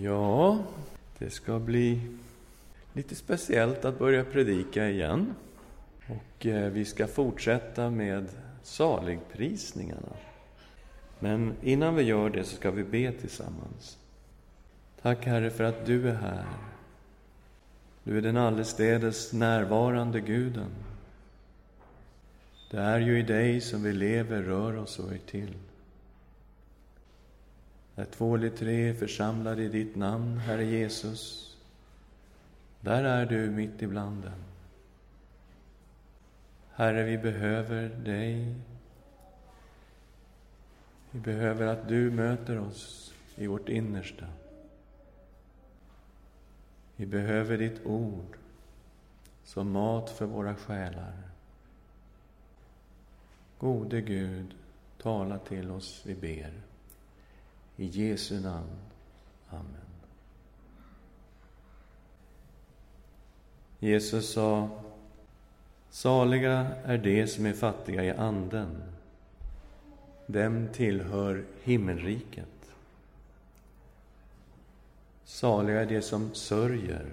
Ja, det ska bli lite speciellt att börja predika igen. Och eh, vi ska fortsätta med saligprisningarna. Men innan vi gör det så ska vi be tillsammans. Tack Herre för att du är här. Du är den allestädes närvarande Guden. Det är ju i dig som vi lever, rör oss och är till. Där två eller tre är församlade i ditt namn, Herre Jesus, där är du mitt ibland dem. Herre, vi behöver dig. Vi behöver att du möter oss i vårt innersta. Vi behöver ditt ord som mat för våra själar. Gode Gud, tala till oss, vi ber. I Jesu namn. Amen. Jesus sa, saliga är de som är fattiga i anden. Dem tillhör himmelriket. Saliga är de som sörjer.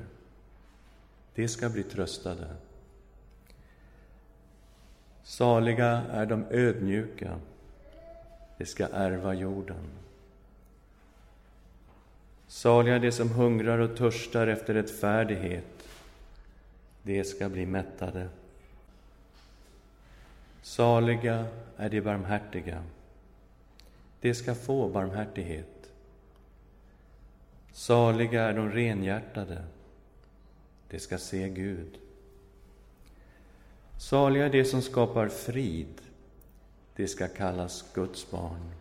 De ska bli tröstade. Saliga är de ödmjuka. De ska ärva jorden. Saliga är de som hungrar och törstar efter rättfärdighet. De ska bli mättade. Saliga är de barmhärtiga. De ska få barmhärtighet. Saliga är de renhjärtade. De ska se Gud. Saliga är de som skapar frid. De ska kallas Guds barn.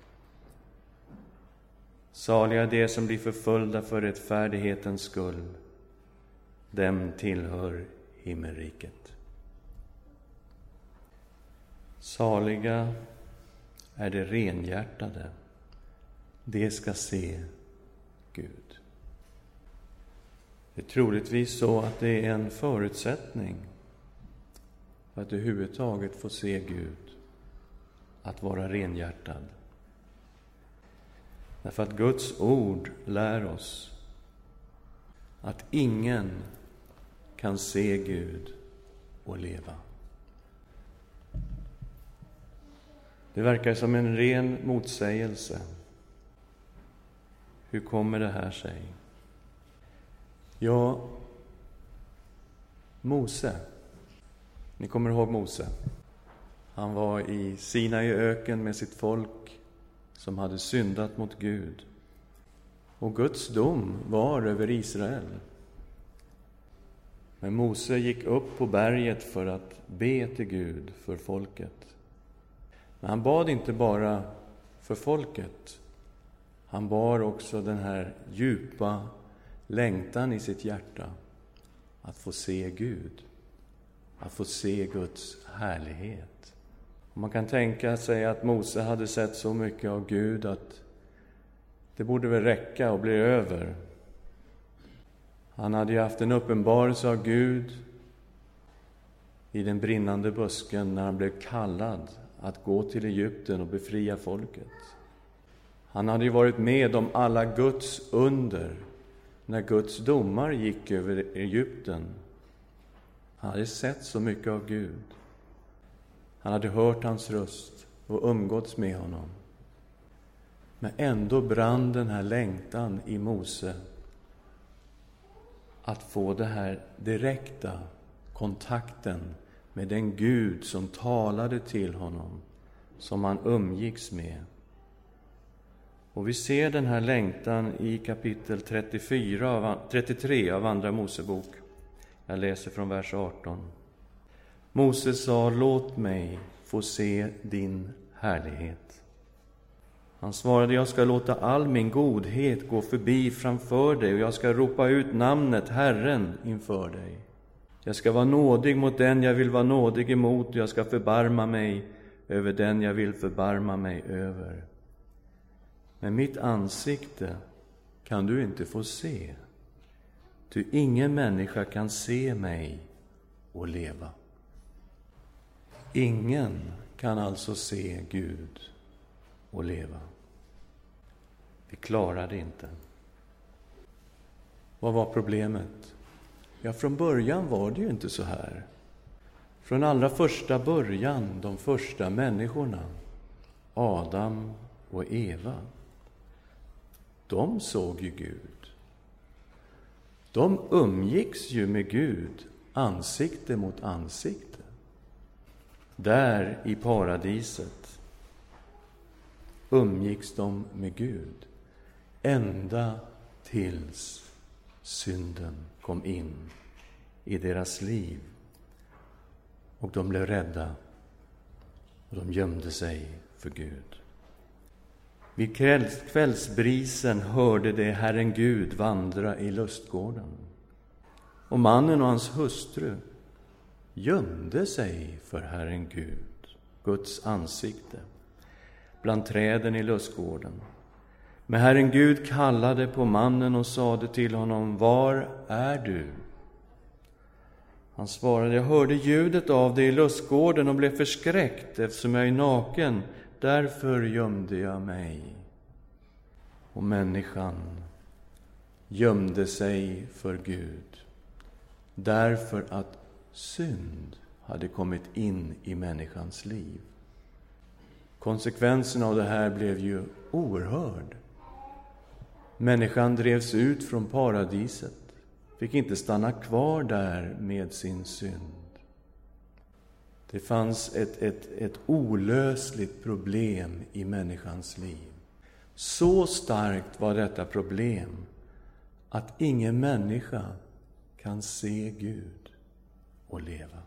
Saliga de som blir förföljda för rättfärdighetens skull. Dem tillhör himmelriket. Saliga är de renhjärtade. De ska se Gud. Det är troligtvis så att det är en förutsättning för att överhuvudtaget få se Gud, att vara renhjärtad. Därför att Guds ord lär oss att ingen kan se Gud och leva. Det verkar som en ren motsägelse. Hur kommer det här sig? Ja, Mose. Ni kommer ihåg Mose? Han var i Sinai öken med sitt folk som hade syndat mot Gud. Och Guds dom var över Israel. Men Mose gick upp på berget för att be till Gud för folket. Men han bad inte bara för folket. Han bar också den här djupa längtan i sitt hjärta att få se Gud, att få se Guds härlighet. Man kan tänka sig att Mose hade sett så mycket av Gud att det borde väl räcka och bli över. Han hade ju haft en uppenbarelse av Gud i den brinnande busken när han blev kallad att gå till Egypten och befria folket. Han hade ju varit med om alla Guds under när Guds domar gick över Egypten. Han hade sett så mycket av Gud. Han hade hört hans röst och umgåtts med honom. Men ändå brann den här längtan i Mose att få den här direkta kontakten med den Gud som talade till honom, som han umgicks med. Och vi ser den här längtan i kapitel 34 av, 33 av Andra Mosebok. Jag läser från vers 18. Moses sa, låt mig få se din härlighet. Han svarade, jag ska låta all min godhet gå förbi framför dig och jag ska ropa ut namnet Herren inför dig. Jag ska vara nådig mot den jag vill vara nådig emot och jag ska förbarma mig över den jag vill förbarma mig över. Men mitt ansikte kan du inte få se, ty ingen människa kan se mig och leva. Ingen kan alltså se Gud och leva. Vi klarar det inte. Vad var problemet? Ja, från början var det ju inte så här. Från allra första början, de första människorna, Adam och Eva, de såg ju Gud. De umgicks ju med Gud ansikte mot ansikte. Där i paradiset umgicks de med Gud ända tills synden kom in i deras liv. Och de blev rädda och de gömde sig för Gud. Vid kvällsbrisen hörde de Herren Gud vandra i lustgården. Och mannen och hans hustru gömde sig för Herren Gud, Guds ansikte, bland träden i lustgården. Men Herren Gud kallade på mannen och sade till honom, Var är du? Han svarade, jag hörde ljudet av dig i lustgården och blev förskräckt eftersom jag är naken, därför gömde jag mig. Och människan gömde sig för Gud, därför att synd hade kommit in i människans liv. Konsekvensen av det här blev ju oerhörd. Människan drevs ut från paradiset, fick inte stanna kvar där med sin synd. Det fanns ett, ett, ett olösligt problem i människans liv. Så starkt var detta problem att ingen människa kan se Gud och leva.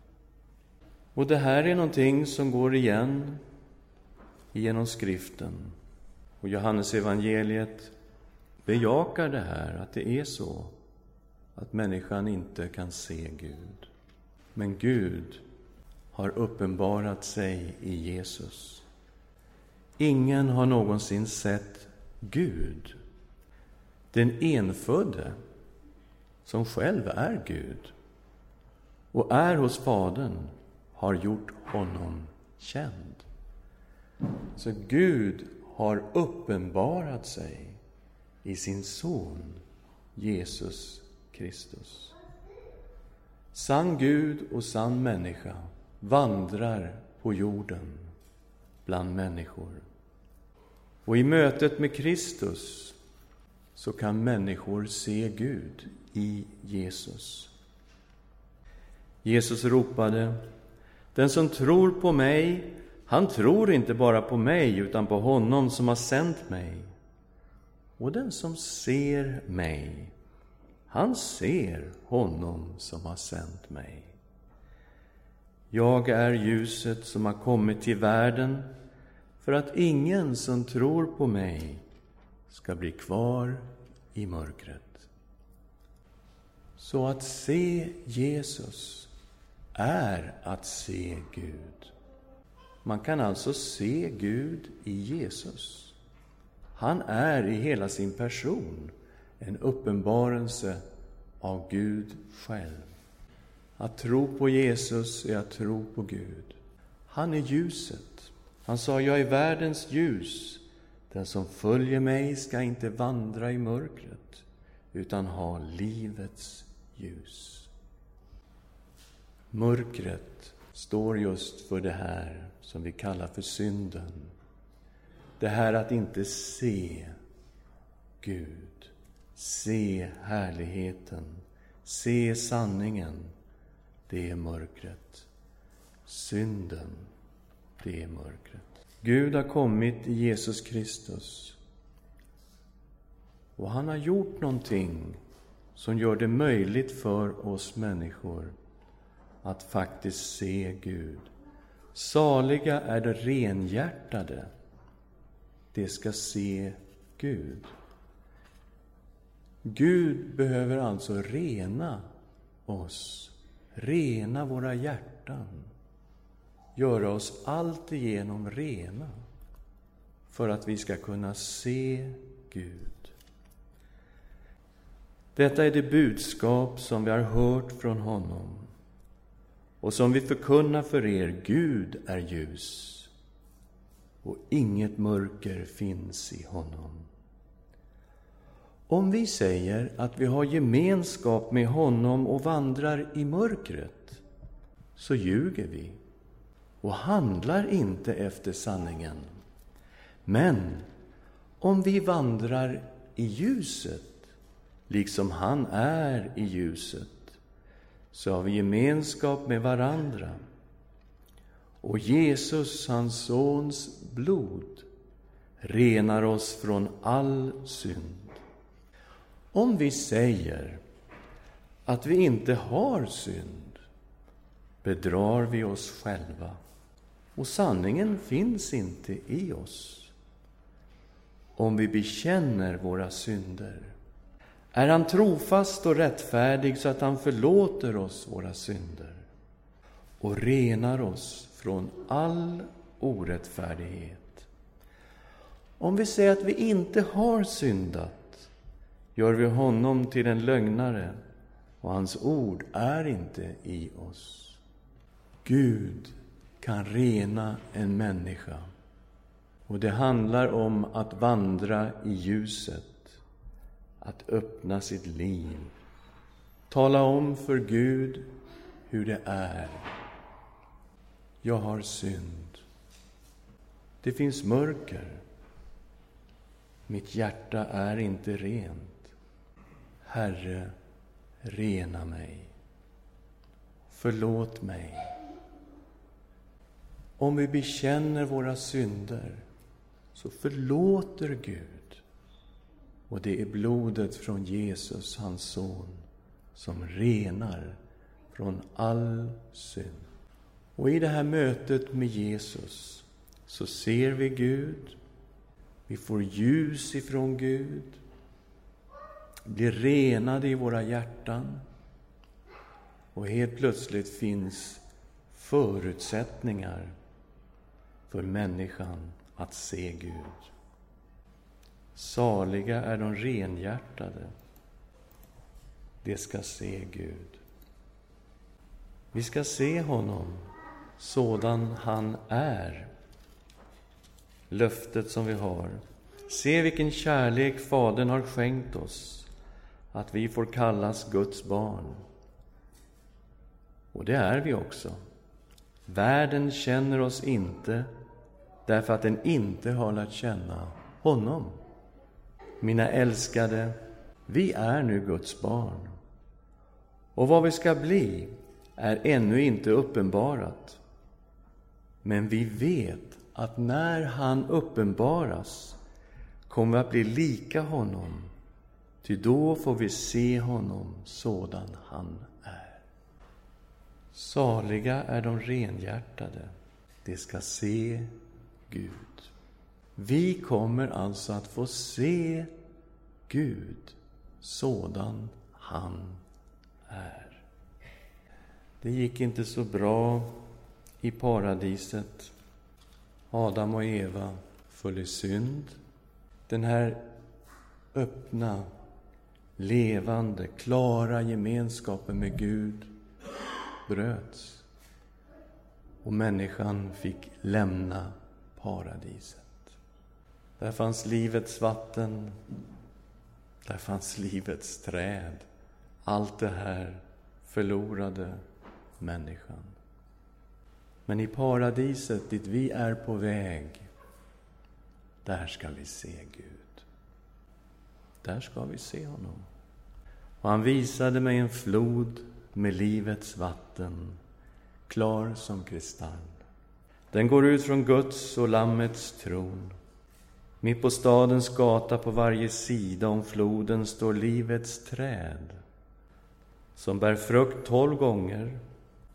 Och det här är någonting som går igen genom skriften. Och Johannes evangeliet bejakar det här, att det är så att människan inte kan se Gud. Men Gud har uppenbarat sig i Jesus. Ingen har någonsin sett Gud, den enfödde, som själv är Gud och är hos Fadern, har gjort honom känd. Så Gud har uppenbarat sig i sin son Jesus Kristus. Sann Gud och sann människa vandrar på jorden bland människor. Och i mötet med Kristus så kan människor se Gud i Jesus. Jesus ropade, den som tror på mig, han tror inte bara på mig utan på honom som har sänt mig. Och den som ser mig, han ser honom som har sänt mig. Jag är ljuset som har kommit till världen för att ingen som tror på mig ska bli kvar i mörkret. Så att se Jesus är att se Gud. Man kan alltså se Gud i Jesus. Han är i hela sin person en uppenbarelse av Gud själv. Att tro på Jesus är att tro på Gud. Han är ljuset. Han sa, jag är världens ljus. Den som följer mig ska inte vandra i mörkret, utan ha livets ljus. Mörkret står just för det här som vi kallar för synden. Det här att inte se Gud, se härligheten, se sanningen. Det är mörkret. Synden, det är mörkret. Gud har kommit i Jesus Kristus. Och han har gjort någonting som gör det möjligt för oss människor att faktiskt se Gud. Saliga är de renhjärtade, de ska se Gud. Gud behöver alltså rena oss, rena våra hjärtan, göra oss alltigenom rena för att vi ska kunna se Gud. Detta är det budskap som vi har hört från honom och som vi förkunnar för er. Gud är ljus och inget mörker finns i honom. Om vi säger att vi har gemenskap med honom och vandrar i mörkret, så ljuger vi och handlar inte efter sanningen. Men om vi vandrar i ljuset, liksom han är i ljuset, så har vi gemenskap med varandra. Och Jesus, hans sons blod, renar oss från all synd. Om vi säger att vi inte har synd bedrar vi oss själva och sanningen finns inte i oss. Om vi bekänner våra synder är han trofast och rättfärdig så att han förlåter oss våra synder och renar oss från all orättfärdighet. Om vi säger att vi inte har syndat gör vi honom till en lögnare och hans ord är inte i oss. Gud kan rena en människa och det handlar om att vandra i ljuset att öppna sitt liv. Tala om för Gud hur det är. Jag har synd. Det finns mörker. Mitt hjärta är inte rent. Herre, rena mig. Förlåt mig. Om vi bekänner våra synder så förlåter Gud. Och det är blodet från Jesus, hans son, som renar från all synd. Och i det här mötet med Jesus så ser vi Gud, vi får ljus ifrån Gud, blir renade i våra hjärtan och helt plötsligt finns förutsättningar för människan att se Gud. Saliga är de renhjärtade, de ska se Gud. Vi ska se honom sådan han är. Löftet som vi har. Se vilken kärlek Fadern har skänkt oss, att vi får kallas Guds barn. Och det är vi också. Världen känner oss inte därför att den inte har lärt känna honom. Mina älskade, vi är nu Guds barn. Och vad vi ska bli är ännu inte uppenbarat. Men vi vet att när han uppenbaras kommer vi att bli lika honom, ty då får vi se honom sådan han är. Saliga är de renhjärtade, de ska se Gud. Vi kommer alltså att få se Gud sådan han är. Det gick inte så bra i paradiset. Adam och Eva föll i synd. Den här öppna, levande, klara gemenskapen med Gud bröts. Och människan fick lämna paradiset. Där fanns livets vatten, där fanns livets träd. Allt det här förlorade människan. Men i paradiset, dit vi är på väg, där ska vi se Gud. Där ska vi se honom. Och han visade mig en flod med livets vatten, klar som kristall. Den går ut från Guds och Lammets tron. Mitt på stadens gata på varje sida om floden står livets träd som bär frukt tolv gånger.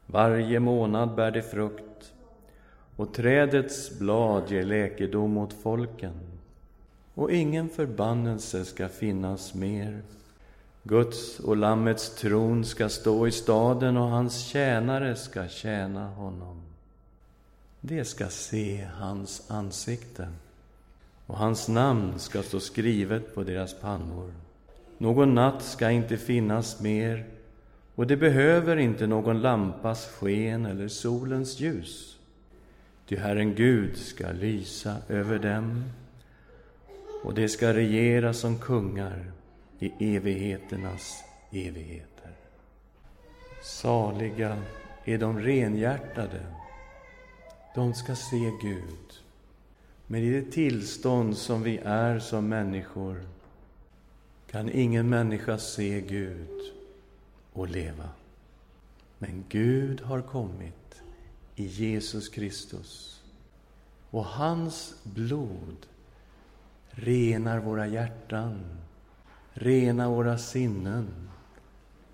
Varje månad bär det frukt och trädets blad ger läkedom åt folken. Och ingen förbannelse ska finnas mer. Guds och Lammets tron ska stå i staden och hans tjänare ska tjäna honom. De ska se hans ansikte och hans namn ska stå skrivet på deras pannor. Någon natt ska inte finnas mer och det behöver inte någon lampas sken eller solens ljus. Ty Herren Gud ska lysa över dem och de ska regera som kungar i evigheternas evigheter. Saliga är de renhjärtade. De ska se Gud. Men i det tillstånd som vi är som människor kan ingen människa se Gud och leva. Men Gud har kommit i Jesus Kristus och hans blod renar våra hjärtan, renar våra sinnen,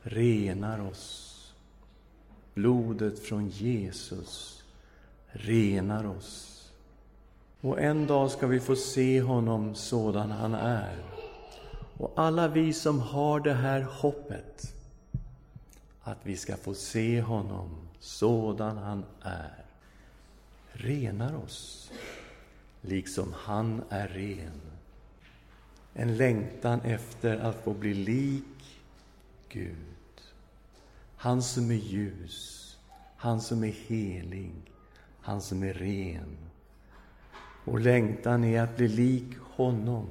renar oss. Blodet från Jesus renar oss. Och en dag ska vi få se honom sådan han är. Och alla vi som har det här hoppet, att vi ska få se honom sådan han är, renar oss, liksom han är ren. En längtan efter att få bli lik Gud. Han som är ljus, han som är helig, han som är ren. Och längtan är att bli lik honom.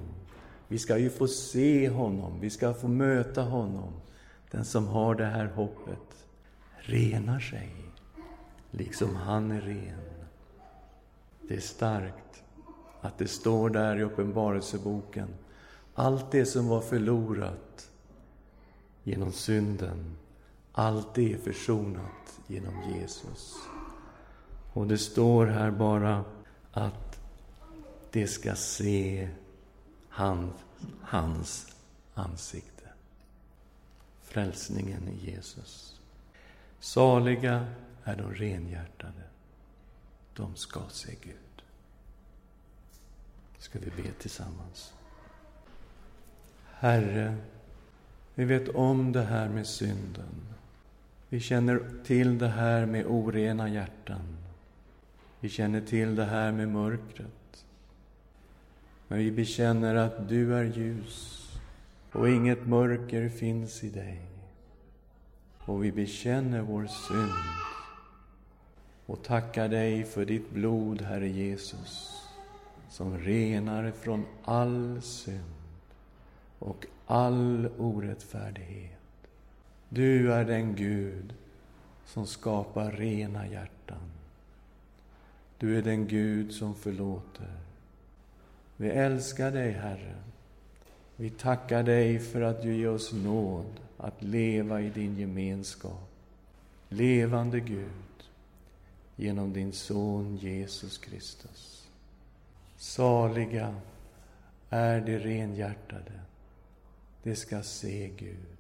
Vi ska ju få se honom, vi ska få möta honom. Den som har det här hoppet renar sig, liksom han är ren. Det är starkt att det står där i Uppenbarelseboken, allt det som var förlorat genom synden, allt det är försonat genom Jesus. Och det står här bara att det ska se hans, hans ansikte. Frälsningen i Jesus. Saliga är de renhjärtade. De ska se Gud. Ska vi be tillsammans. Herre, vi vet om det här med synden. Vi känner till det här med orena hjärtan. Vi känner till det här med mörkret. Men vi bekänner att du är ljus och inget mörker finns i dig. Och vi bekänner vår synd och tackar dig för ditt blod, Herre Jesus, som renar från all synd och all orättfärdighet. Du är den Gud som skapar rena hjärtan. Du är den Gud som förlåter. Vi älskar dig, Herre. Vi tackar dig för att du ger oss nåd att leva i din gemenskap. Levande Gud, genom din Son Jesus Kristus. Saliga är de renhjärtade. De ska se Gud.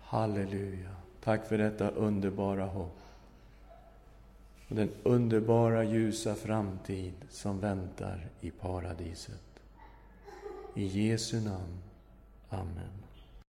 Halleluja. Tack för detta underbara hopp och den underbara ljusa framtid som väntar i paradiset. I Jesu namn. Amen.